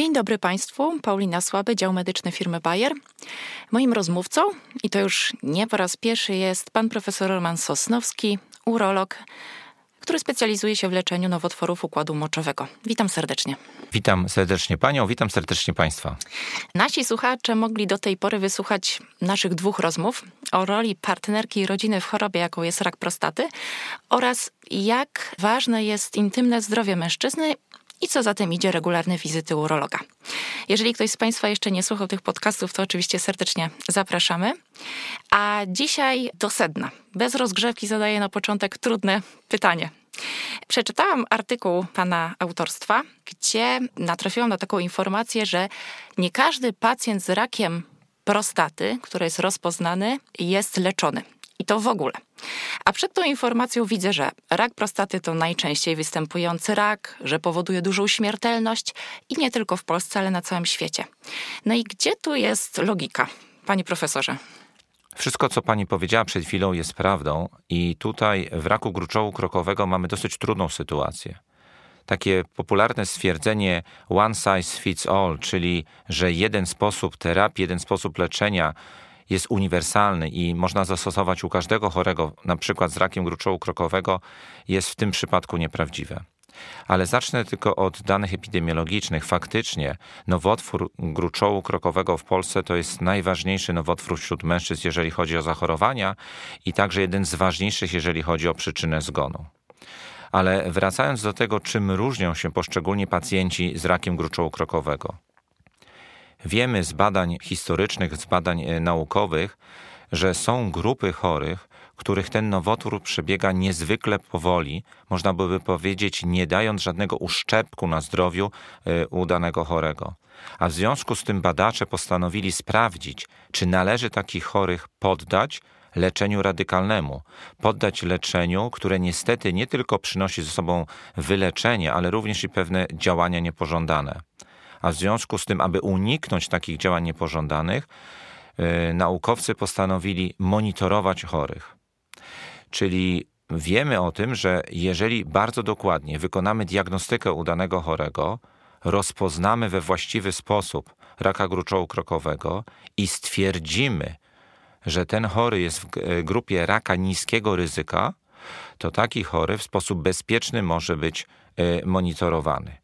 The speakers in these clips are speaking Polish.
Dzień dobry Państwu, Paulina Słaby, dział medyczny firmy Bayer. Moim rozmówcą, i to już nie po raz pierwszy, jest pan profesor Roman Sosnowski, urolog, który specjalizuje się w leczeniu nowotworów układu moczowego. Witam serdecznie. Witam serdecznie Panią, witam serdecznie Państwa. Nasi słuchacze mogli do tej pory wysłuchać naszych dwóch rozmów o roli partnerki i rodziny w chorobie, jaką jest rak prostaty oraz jak ważne jest intymne zdrowie mężczyzny i co za tym idzie regularne wizyty urologa. Jeżeli ktoś z Państwa jeszcze nie słuchał tych podcastów, to oczywiście serdecznie zapraszamy. A dzisiaj do sedna. Bez rozgrzewki zadaję na początek trudne pytanie. Przeczytałam artykuł pana autorstwa, gdzie natrafiłam na taką informację, że nie każdy pacjent z rakiem prostaty, który jest rozpoznany, jest leczony. I to w ogóle. A przed tą informacją widzę, że rak prostaty to najczęściej występujący rak, że powoduje dużą śmiertelność i nie tylko w Polsce, ale na całym świecie. No i gdzie tu jest logika, panie profesorze? Wszystko, co pani powiedziała przed chwilą, jest prawdą, i tutaj w raku gruczołu krokowego mamy dosyć trudną sytuację. Takie popularne stwierdzenie one size fits all, czyli że jeden sposób terapii, jeden sposób leczenia jest uniwersalny i można zastosować u każdego chorego, na przykład z rakiem gruczołu krokowego, jest w tym przypadku nieprawdziwe. Ale zacznę tylko od danych epidemiologicznych. Faktycznie nowotwór gruczołu krokowego w Polsce to jest najważniejszy nowotwór wśród mężczyzn, jeżeli chodzi o zachorowania i także jeden z ważniejszych, jeżeli chodzi o przyczynę zgonu. Ale wracając do tego, czym różnią się poszczególni pacjenci z rakiem gruczołu krokowego. Wiemy z badań historycznych, z badań e, naukowych, że są grupy chorych, których ten nowotwór przebiega niezwykle powoli, można by powiedzieć, nie dając żadnego uszczepku na zdrowiu e, u danego chorego. A w związku z tym badacze postanowili sprawdzić, czy należy takich chorych poddać leczeniu radykalnemu, poddać leczeniu, które niestety nie tylko przynosi ze sobą wyleczenie, ale również i pewne działania niepożądane. A w związku z tym, aby uniknąć takich działań niepożądanych, yy, naukowcy postanowili monitorować chorych. Czyli wiemy o tym, że jeżeli bardzo dokładnie wykonamy diagnostykę u danego chorego, rozpoznamy we właściwy sposób raka gruczołu krokowego i stwierdzimy, że ten chory jest w e, grupie raka niskiego ryzyka, to taki chory w sposób bezpieczny może być e, monitorowany.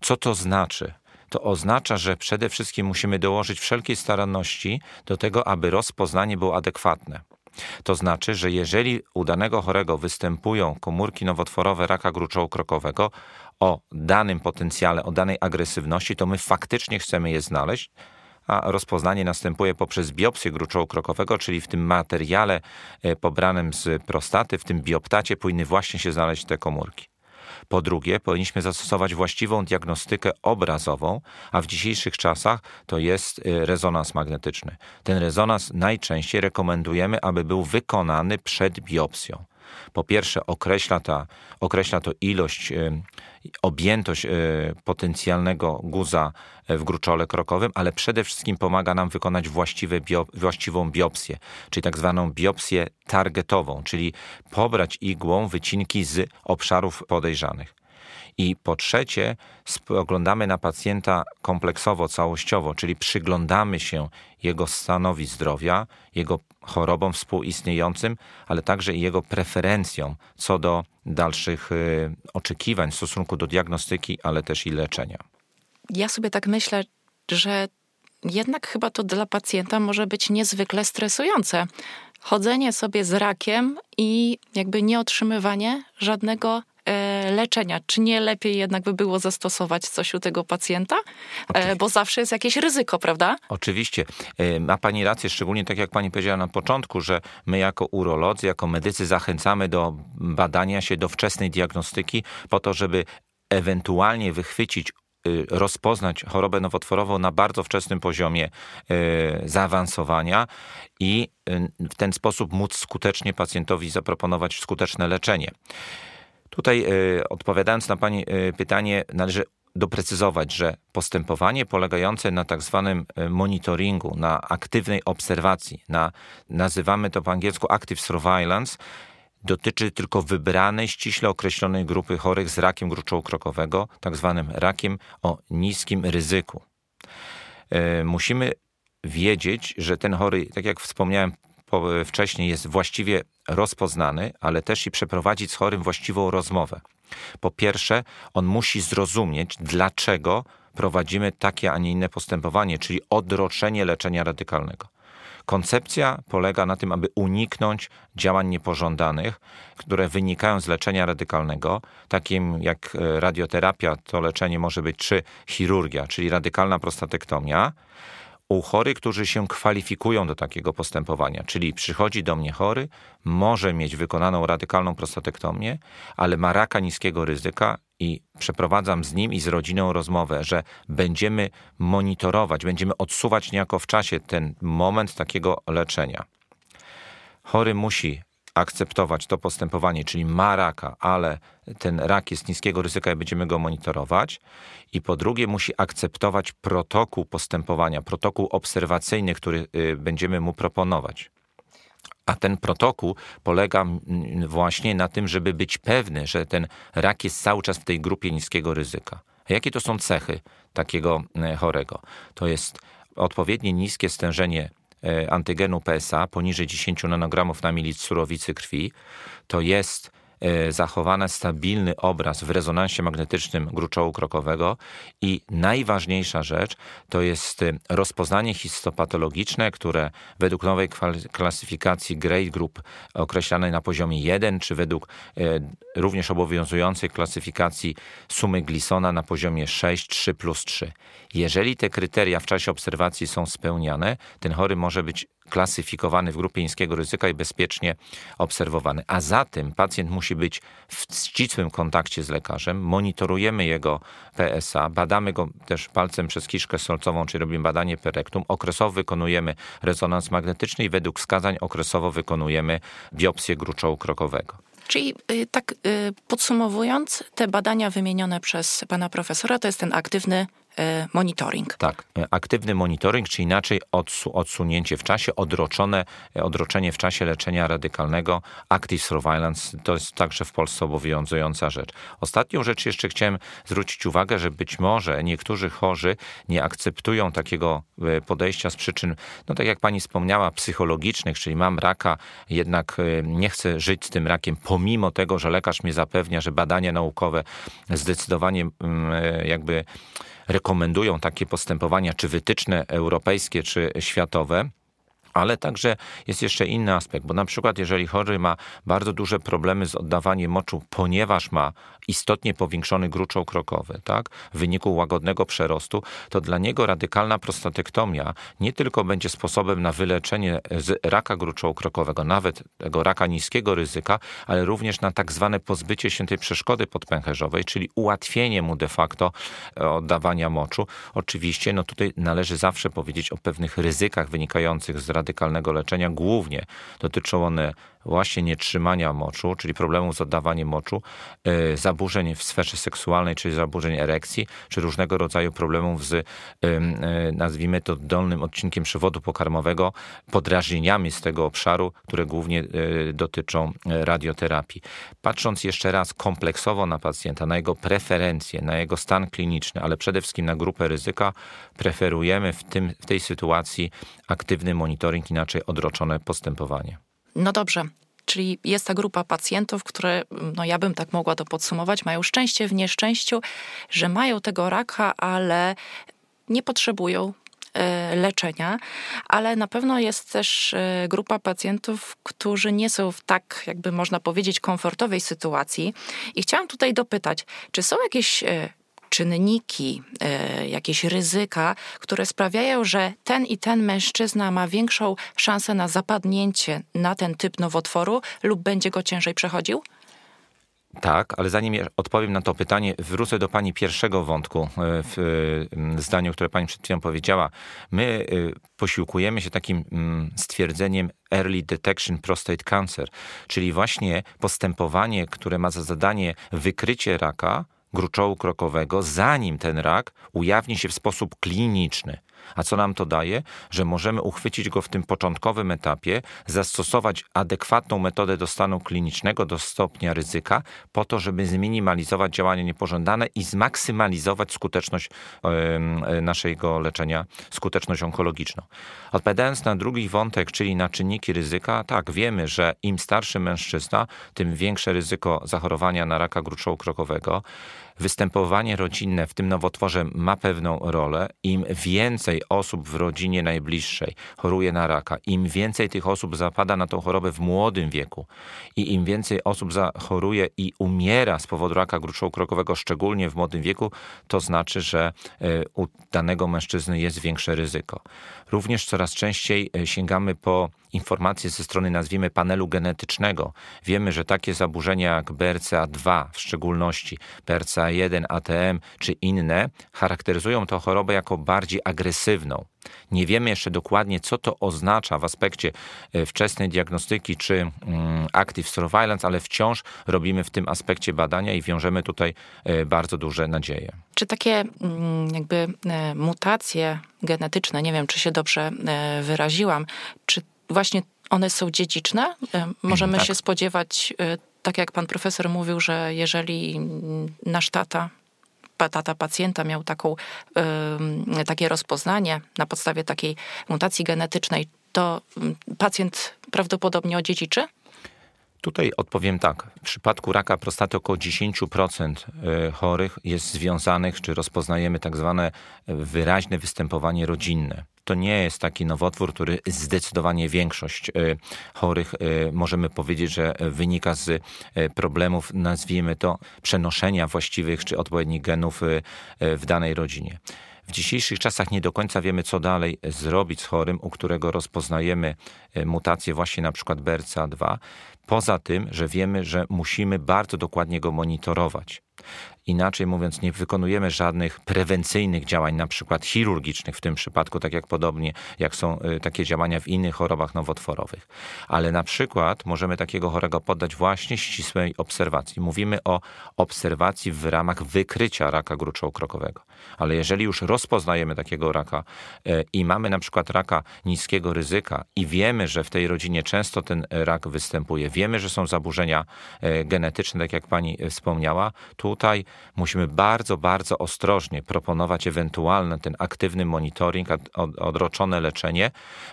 Co to znaczy? To oznacza, że przede wszystkim musimy dołożyć wszelkiej staranności do tego, aby rozpoznanie było adekwatne. To znaczy, że jeżeli u danego chorego występują komórki nowotworowe raka gruczołu krokowego o danym potencjale, o danej agresywności, to my faktycznie chcemy je znaleźć, a rozpoznanie następuje poprzez biopsję gruczołu krokowego, czyli w tym materiale e, pobranym z prostaty, w tym bioptacie powinny właśnie się znaleźć te komórki. Po drugie, powinniśmy zastosować właściwą diagnostykę obrazową, a w dzisiejszych czasach to jest y, rezonans magnetyczny. Ten rezonans najczęściej rekomendujemy, aby był wykonany przed biopsją. Po pierwsze, określa, ta, określa to ilość, y, objętość y, potencjalnego guza w gruczole krokowym, ale przede wszystkim pomaga nam wykonać właściwe bio, właściwą biopsję, czyli tak zwaną biopsję targetową, czyli pobrać igłą wycinki z obszarów podejrzanych. I po trzecie, spoglądamy na pacjenta kompleksowo, całościowo, czyli przyglądamy się jego stanowi zdrowia, jego chorobom współistniejącym, ale także jego preferencjom co do dalszych y, oczekiwań w stosunku do diagnostyki, ale też i leczenia. Ja sobie tak myślę, że jednak chyba to dla pacjenta może być niezwykle stresujące. Chodzenie sobie z rakiem i jakby nie otrzymywanie żadnego E, leczenia. Czy nie lepiej jednak by było zastosować coś u tego pacjenta? E, Oczywiście. Bo zawsze jest jakieś ryzyko, prawda? Oczywiście. E, ma Pani rację, szczególnie tak jak Pani powiedziała na początku, że my jako urolodzy, jako medycy zachęcamy do badania się, do wczesnej diagnostyki po to, żeby ewentualnie wychwycić rozpoznać chorobę nowotworową na bardzo wczesnym poziomie zaawansowania i y, w ten sposób móc skutecznie pacjentowi zaproponować skuteczne leczenie. Tutaj y, odpowiadając na Pani y, pytanie, należy doprecyzować, że postępowanie polegające na tak zwanym y, monitoringu, na aktywnej obserwacji, na nazywamy to po angielsku active surveillance, dotyczy tylko wybranej, ściśle określonej grupy chorych z rakiem gruczołu krokowego, tak zwanym rakiem o niskim ryzyku. E, musimy wiedzieć, że ten chory, tak jak wspomniałem wcześniej, jest właściwie rozpoznany, ale też i przeprowadzić z chorym właściwą rozmowę. Po pierwsze, on musi zrozumieć, dlaczego prowadzimy takie, a nie inne postępowanie, czyli odroczenie leczenia radykalnego. Koncepcja polega na tym, aby uniknąć działań niepożądanych, które wynikają z leczenia radykalnego, takim jak e, radioterapia, to leczenie może być czy chirurgia, czyli radykalna prostatektomia, u chorych, którzy się kwalifikują do takiego postępowania, czyli przychodzi do mnie chory, może mieć wykonaną radykalną prostatektomię, ale ma raka niskiego ryzyka i przeprowadzam z nim i z rodziną rozmowę, że będziemy monitorować, będziemy odsuwać niejako w czasie ten moment takiego leczenia. Chory musi akceptować to postępowanie, czyli ma raka, ale ten rak jest niskiego ryzyka i będziemy go monitorować. I po drugie, musi akceptować protokół postępowania, protokół obserwacyjny, który y, będziemy mu proponować. A ten protokół polega właśnie na tym, żeby być pewny, że ten rak jest cały czas w tej grupie niskiego ryzyka. A jakie to są cechy takiego e, chorego? To jest odpowiednie niskie stężenie antygenu PSA poniżej 10 nanogramów na mililitr surowicy krwi. To jest E, zachowany stabilny obraz w rezonansie magnetycznym gruczołu krokowego i najważniejsza rzecz to jest e, rozpoznanie histopatologiczne, które według nowej klasyfikacji Grade Group określanej na poziomie 1, czy według e, również obowiązującej klasyfikacji sumy Glisona na poziomie 6, 3 plus 3. Jeżeli te kryteria w czasie obserwacji są spełniane, ten chory może być klasyfikowany w grupie niskiego ryzyka i bezpiecznie obserwowany. A zatem pacjent musi być w ścisłym kontakcie z lekarzem, monitorujemy jego PSA, badamy go też palcem przez kiszkę solcową, czyli robimy badanie perektum, okresowo wykonujemy rezonans magnetyczny i według wskazań okresowo wykonujemy biopsję gruczołu krokowego. Czyli y, tak y, podsumowując, te badania wymienione przez pana profesora to jest ten aktywny monitoring. Tak, e, aktywny monitoring, czy inaczej odsu odsunięcie w czasie, odroczone, e, odroczenie w czasie leczenia radykalnego, active surveillance, to jest także w Polsce obowiązująca rzecz. Ostatnią rzecz jeszcze chciałem zwrócić uwagę, że być może niektórzy chorzy nie akceptują takiego podejścia z przyczyn, no tak jak pani wspomniała, psychologicznych, czyli mam raka, jednak nie chcę żyć z tym rakiem, pomimo tego, że lekarz mnie zapewnia, że badania naukowe zdecydowanie mm, jakby rekomendują takie postępowania, czy wytyczne europejskie, czy światowe. Ale także jest jeszcze inny aspekt, bo na przykład jeżeli chory ma bardzo duże problemy z oddawaniem moczu, ponieważ ma istotnie powiększony gruczoł krokowy, tak, w wyniku łagodnego przerostu, to dla niego radykalna prostatektomia nie tylko będzie sposobem na wyleczenie z raka gruczołu krokowego, nawet tego raka niskiego ryzyka, ale również na tak zwane pozbycie się tej przeszkody podpęcherzowej, czyli ułatwienie mu de facto e, oddawania moczu. Oczywiście, no tutaj należy zawsze powiedzieć o pewnych ryzykach wynikających z radykalnego leczenia. Głównie dotyczą one właśnie nietrzymania moczu, czyli problemów z oddawaniem moczu, e, zaburzeń w sferze seksualnej, czyli zaburzeń erekcji, czy różnego rodzaju problemów z, e, nazwijmy to, dolnym odcinkiem przewodu pokarmowego, podrażnieniami z tego obszaru, które głównie e, dotyczą radioterapii. Patrząc jeszcze raz kompleksowo na pacjenta, na jego preferencje, na jego stan kliniczny, ale przede wszystkim na grupę ryzyka, preferujemy w, tym, w tej sytuacji aktywny monitoring, inaczej odroczone postępowanie. No dobrze, Czyli jest ta grupa pacjentów, które, no ja bym tak mogła to podsumować, mają szczęście w nieszczęściu, że mają tego raka, ale nie potrzebują e, leczenia, ale na pewno jest też e, grupa pacjentów, którzy nie są w tak, jakby można powiedzieć, komfortowej sytuacji. I chciałam tutaj dopytać, czy są jakieś e, czynniki, e, jakieś ryzyka, które sprawiają, że ten i ten mężczyzna ma większą szansę na zapadnięcie na ten typ nowotworu lub będzie go ciężej przechodził? Tak, ale zanim odpowiem na to pytanie, wrócę do Pani pierwszego wątku e, w e, zdaniu, które Pani przed chwilą powiedziała. My posiłkujemy się takim stwierdzeniem Early Detection Prostate Cancer, czyli właśnie postępowanie, które ma za zadanie wykrycie raka, gruczołu krokowego, zanim ten rak ujawni się w sposób kliniczny. A co nam to daje? Że możemy uchwycić go w tym początkowym etapie, zastosować adekwatną metodę do stanu klinicznego, do stopnia ryzyka, po to, żeby zminimalizować działania niepożądane i zmaksymalizować skuteczność naszego leczenia, skuteczność onkologiczną. Odpowiadając na drugi wątek, czyli na czynniki ryzyka, tak, wiemy, że im starszy mężczyzna, tym większe ryzyko zachorowania na raka gruczołu krokowego. Występowanie rodzinne w tym nowotworze ma pewną rolę. Im więcej osób w rodzinie najbliższej choruje na raka, im więcej tych osób zapada na tą chorobę w młodym wieku i im więcej osób choruje i umiera z powodu raka gruczołu krokowego, szczególnie w młodym wieku, to znaczy, że e, u danego mężczyzny jest większe ryzyko. Również coraz częściej e, sięgamy po informacje ze strony, nazwijmy, panelu genetycznego. Wiemy, że takie zaburzenia jak BRCA2 w szczególności, BRCA1, ATM czy inne charakteryzują tę chorobę jako bardziej agresywną. Nie wiemy jeszcze dokładnie, co to oznacza w aspekcie e, wczesnej diagnostyki czy mm, active surveillance, ale wciąż robimy w tym aspekcie badania i wiążemy tutaj e, bardzo duże nadzieje. Czy takie mm, jakby e, mutacje genetyczne, nie wiem, czy się dobrze wyraziłam, czy właśnie one są dziedziczne? Możemy tak. się spodziewać, tak jak pan profesor mówił, że jeżeli nasz tata tata pacjenta miał taką, takie rozpoznanie na podstawie takiej mutacji genetycznej, to mm, pacjent prawdopodobnie odziedziczy? Tutaj odpowiem tak. W przypadku raka prostaty około 10% e, chorych jest związanych, czy rozpoznajemy tak zwane wyraźne występowanie rodzinne to nie jest taki nowotwór, który zdecydowanie większość e, chorych e, możemy powiedzieć, że wynika z e, problemów, nazwijmy to, przenoszenia właściwych czy odpowiednich genów w danej rodzinie. W dzisiejszych czasach nie do końca wiemy, co dalej zrobić z chorym, u którego rozpoznajemy mutację właśnie na przykład BRCA2. Poza tym, że wiemy, że musimy bardzo dokładnie go monitorować. Inaczej mówiąc, nie wykonujemy żadnych prewencyjnych działań, na przykład chirurgicznych w tym przypadku, tak jak podobnie jak są y, takie działania w innych chorobach nowotworowych. Ale na przykład możemy takiego chorego poddać właśnie ścisłej obserwacji. Mówimy o obserwacji w ramach wykrycia raka gruczołu krokowego. Ale jeżeli już rozpoznajemy takiego raka y, i mamy na przykład raka niskiego ryzyka i wiemy, że w tej rodzinie często ten rak występuje, wiemy, że są zaburzenia y, genetyczne, tak jak pani wspomniała, tutaj musimy bardzo, bardzo ostrożnie proponować ewentualny ten aktywny monitoring, odroczone leczenie,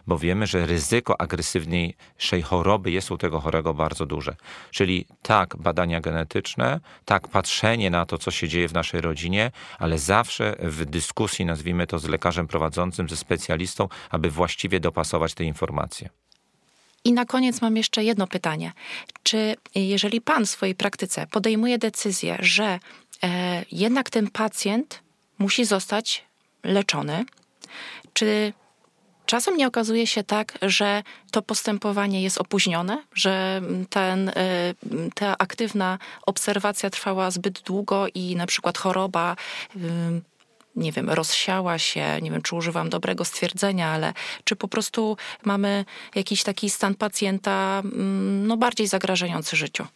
bo wiemy, że ryzyko agresywniejszej choroby jest u tego chorego bardzo duże. Czyli tak, badania genetyczne, tak, patrzenie na to, co się dzieje w naszej rodzinie, ale zawsze w dyskusji, nazwijmy to z lekarzem prowadzącym, ze specjalistą, aby właściwie dopasować te informacje. I na koniec mam jeszcze jedno pytanie. Czy jeżeli pan w swojej praktyce podejmuje decyzję, że e, jednak ten pacjent musi zostać leczony, czy czasem nie okazuje się tak, że to postępowanie jest opóźnione, że ten, e, ta aktywna obserwacja trwała zbyt długo i na przykład choroba nie wiem, rozsiała się, nie wiem, czy używam dobrego stwierdzenia, ale czy po prostu mamy jakiś taki stan pacjenta mm, no, bardziej zagrażający życiu?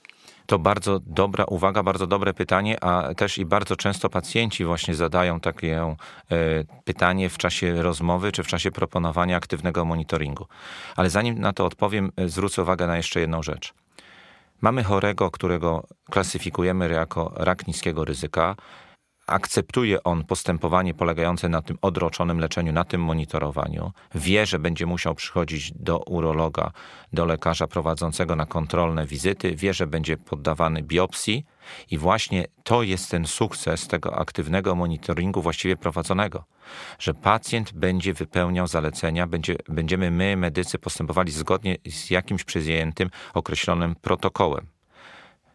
To bardzo dobra uwaga, bardzo dobre pytanie, a też i bardzo często pacjenci właśnie zadają takie e, pytanie w czasie rozmowy czy w czasie proponowania aktywnego monitoringu. Ale zanim na to odpowiem, e, zwrócę uwagę na jeszcze jedną rzecz. Mamy chorego, którego klasyfikujemy jako rak niskiego ryzyka akceptuje on postępowanie polegające na tym odroczonym leczeniu, na tym monitorowaniu, wie, że będzie musiał przychodzić do urologa, do lekarza prowadzącego na kontrolne wizyty, wie, że będzie poddawany biopsji. I właśnie to jest ten sukces tego aktywnego monitoringu właściwie prowadzonego, że pacjent będzie wypełniał zalecenia, będzie, będziemy my, medycy, postępowali zgodnie z jakimś przyjętym określonym protokołem.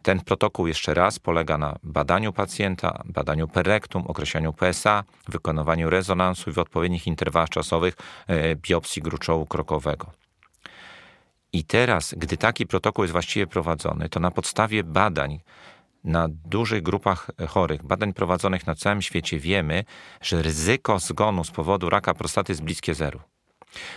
Ten protokół jeszcze raz polega na badaniu pacjenta, badaniu perektum, określaniu PSA, wykonywaniu rezonansu i w odpowiednich interwałach czasowych e, biopsji gruczołu krokowego. I teraz, gdy taki protokół jest właściwie prowadzony, to na podstawie badań na dużych grupach chorych, badań prowadzonych na całym świecie wiemy, że ryzyko zgonu z powodu raka prostaty jest bliskie zeru.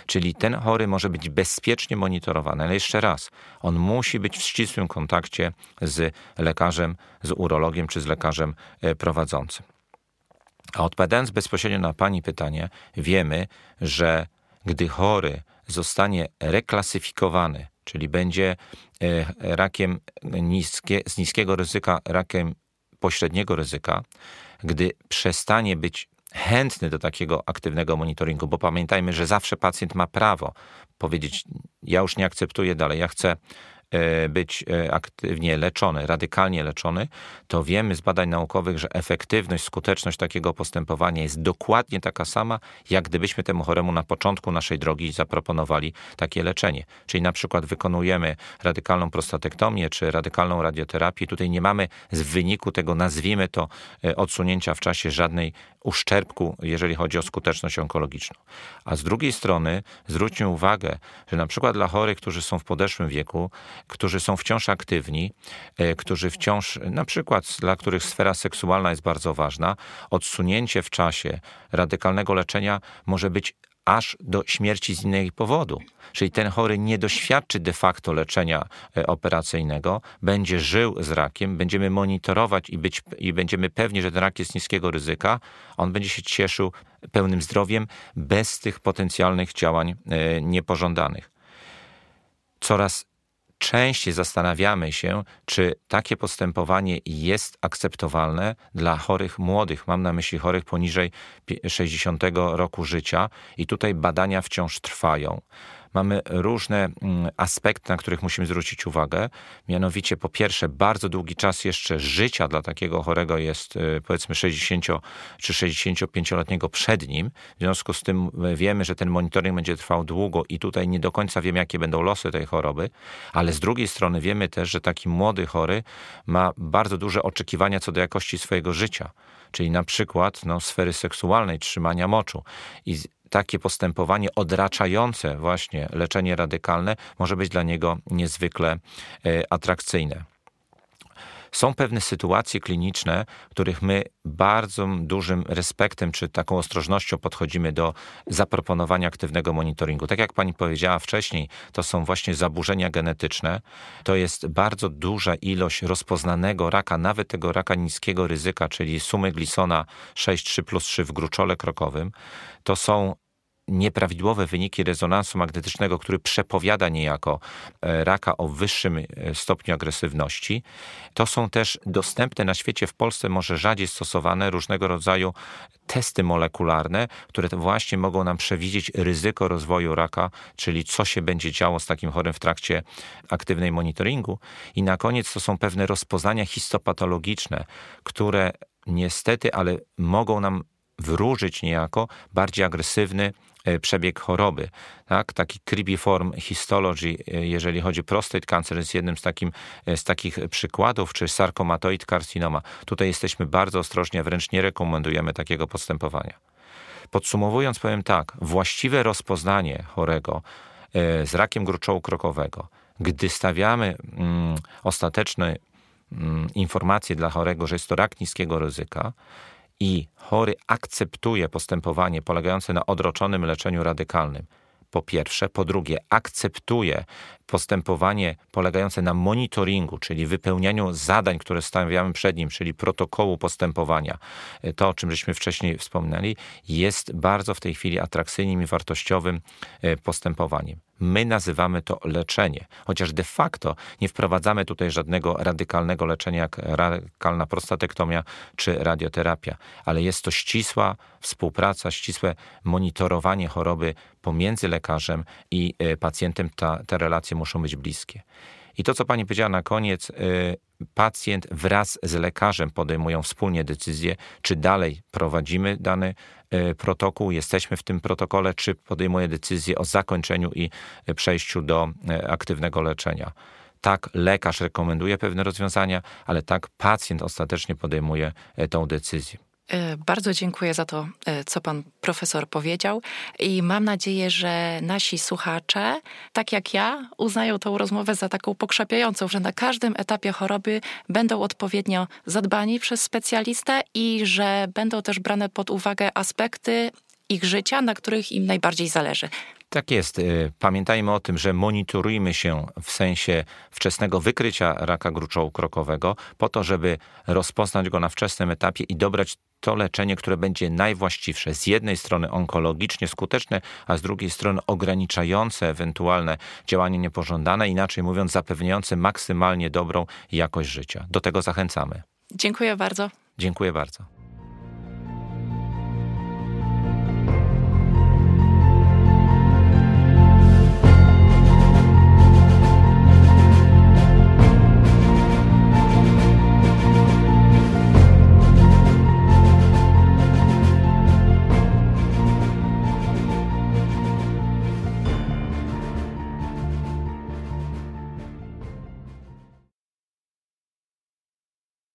Czyli ten chory może być bezpiecznie monitorowany, ale jeszcze raz, on musi być w ścisłym kontakcie z lekarzem, z urologiem czy z lekarzem e, prowadzącym. A odpowiadając bezpośrednio na Pani pytanie, wiemy, że gdy chory zostanie reklasyfikowany, czyli będzie e, rakiem niskie, z niskiego ryzyka, rakiem pośredniego ryzyka, gdy przestanie być chętny do takiego aktywnego monitoringu, bo pamiętajmy, że zawsze pacjent ma prawo powiedzieć: Ja już nie akceptuję dalej, ja chcę być e, aktywnie leczony, radykalnie leczony, to wiemy z badań naukowych, że efektywność, skuteczność takiego postępowania jest dokładnie taka sama, jak gdybyśmy temu choremu na początku naszej drogi zaproponowali takie leczenie. Czyli na przykład wykonujemy radykalną prostatektomię czy radykalną radioterapię. Tutaj nie mamy z wyniku tego, nazwijmy to, e, odsunięcia w czasie żadnej uszczerbku, jeżeli chodzi o skuteczność onkologiczną. A z drugiej strony zwróćmy uwagę, że na przykład dla chorych, którzy są w podeszłym wieku, którzy są wciąż aktywni, e, którzy wciąż, na przykład dla których sfera seksualna jest bardzo ważna, odsunięcie w czasie radykalnego leczenia może być aż do śmierci z innego powodu. Czyli ten chory nie doświadczy de facto leczenia e, operacyjnego, będzie żył z rakiem, będziemy monitorować i, być, i będziemy pewni, że ten rak jest niskiego ryzyka, on będzie się cieszył pełnym zdrowiem bez tych potencjalnych działań e, niepożądanych. Coraz częściej zastanawiamy się, czy takie postępowanie jest akceptowalne dla chorych młodych. Mam na myśli chorych poniżej 60 roku życia, i tutaj badania wciąż trwają mamy różne mm, aspekty, na których musimy zwrócić uwagę. Mianowicie, po pierwsze, bardzo długi czas jeszcze życia dla takiego chorego jest y, powiedzmy 60 czy 65-letniego przed nim. W związku z tym y, wiemy, że ten monitoring będzie trwał długo i tutaj nie do końca wiemy, jakie będą losy tej choroby, ale z drugiej strony wiemy też, że taki młody chory ma bardzo duże oczekiwania co do jakości swojego życia czyli na przykład no, sfery seksualnej, trzymania moczu. I takie postępowanie odraczające właśnie leczenie radykalne może być dla niego niezwykle e, atrakcyjne. Są pewne sytuacje kliniczne, których my bardzo dużym respektem czy taką ostrożnością podchodzimy do zaproponowania aktywnego monitoringu. Tak jak pani powiedziała wcześniej, to są właśnie zaburzenia genetyczne. To jest bardzo duża ilość rozpoznanego raka, nawet tego raka niskiego ryzyka, czyli sumy Glisona 6,3 plus 3 w gruczole krokowym. To są nieprawidłowe wyniki rezonansu magnetycznego, który przepowiada niejako e, raka o wyższym e, stopniu agresywności. To są też dostępne na świecie, w Polsce może rzadziej stosowane różnego rodzaju testy molekularne, które właśnie mogą nam przewidzieć ryzyko rozwoju raka, czyli co się będzie działo z takim chorym w trakcie aktywnej monitoringu. I na koniec to są pewne rozpoznania histopatologiczne, które niestety, ale mogą nam wróżyć niejako bardziej agresywny przebieg choroby. Tak? Taki cribiform histology, e, jeżeli chodzi o prostate cancer, jest jednym z, takim, e, z takich przykładów, czy sarkomatoid carcinoma. Tutaj jesteśmy bardzo ostrożni, a wręcz nie rekomendujemy takiego postępowania. Podsumowując, powiem tak, właściwe rozpoznanie chorego z rakiem gruczołu krokowego, gdy stawiamy mm, ostateczne mm, informacje dla chorego, że jest to rak niskiego ryzyka, i chory akceptuje postępowanie polegające na odroczonym leczeniu radykalnym, po pierwsze. Po drugie, akceptuje postępowanie polegające na monitoringu, czyli wypełnianiu zadań, które stawiamy przed nim, czyli protokołu postępowania. To, o czym żeśmy wcześniej wspomnieli, jest bardzo w tej chwili atrakcyjnym i wartościowym e, postępowaniem. My nazywamy to leczenie, chociaż de facto nie wprowadzamy tutaj żadnego radykalnego leczenia, jak radykalna prostatektomia czy radioterapia, ale jest to ścisła współpraca, ścisłe monitorowanie choroby pomiędzy lekarzem i e, pacjentem. Ta, te relacje muszą być bliskie. I to, co pani powiedziała na koniec, e, pacjent wraz z lekarzem podejmują wspólnie decyzję, czy dalej prowadzimy dany e, protokół, jesteśmy w tym protokole, czy podejmuje decyzję o zakończeniu i przejściu do aktywnego leczenia. Tak, lekarz rekomenduje pewne rozwiązania, ale tak pacjent ostatecznie podejmuje tą decyzję. E, bardzo dziękuję za to, e, co pan profesor powiedział i mam nadzieję, że nasi słuchacze, tak jak ja, uznają tą rozmowę za taką pokrzepiającą, że na każdym etapie choroby będą odpowiednio zadbani przez specjalistę i że będą też brane pod uwagę aspekty ich życia, na których im najbardziej zależy. Tak jest. Y, pamiętajmy o tym, że monitorujmy się w sensie wczesnego wykrycia raka gruczołu krokowego, po to, żeby rozpoznać go na wczesnym etapie i dobrać to leczenie, które będzie najwłaściwsze. Z jednej strony onkologicznie skuteczne, a z drugiej strony ograniczające ewentualne działanie niepożądane, inaczej mówiąc, zapewniające maksymalnie dobrą jakość życia. Do tego zachęcamy. Dziękuję bardzo. Dziękuję bardzo.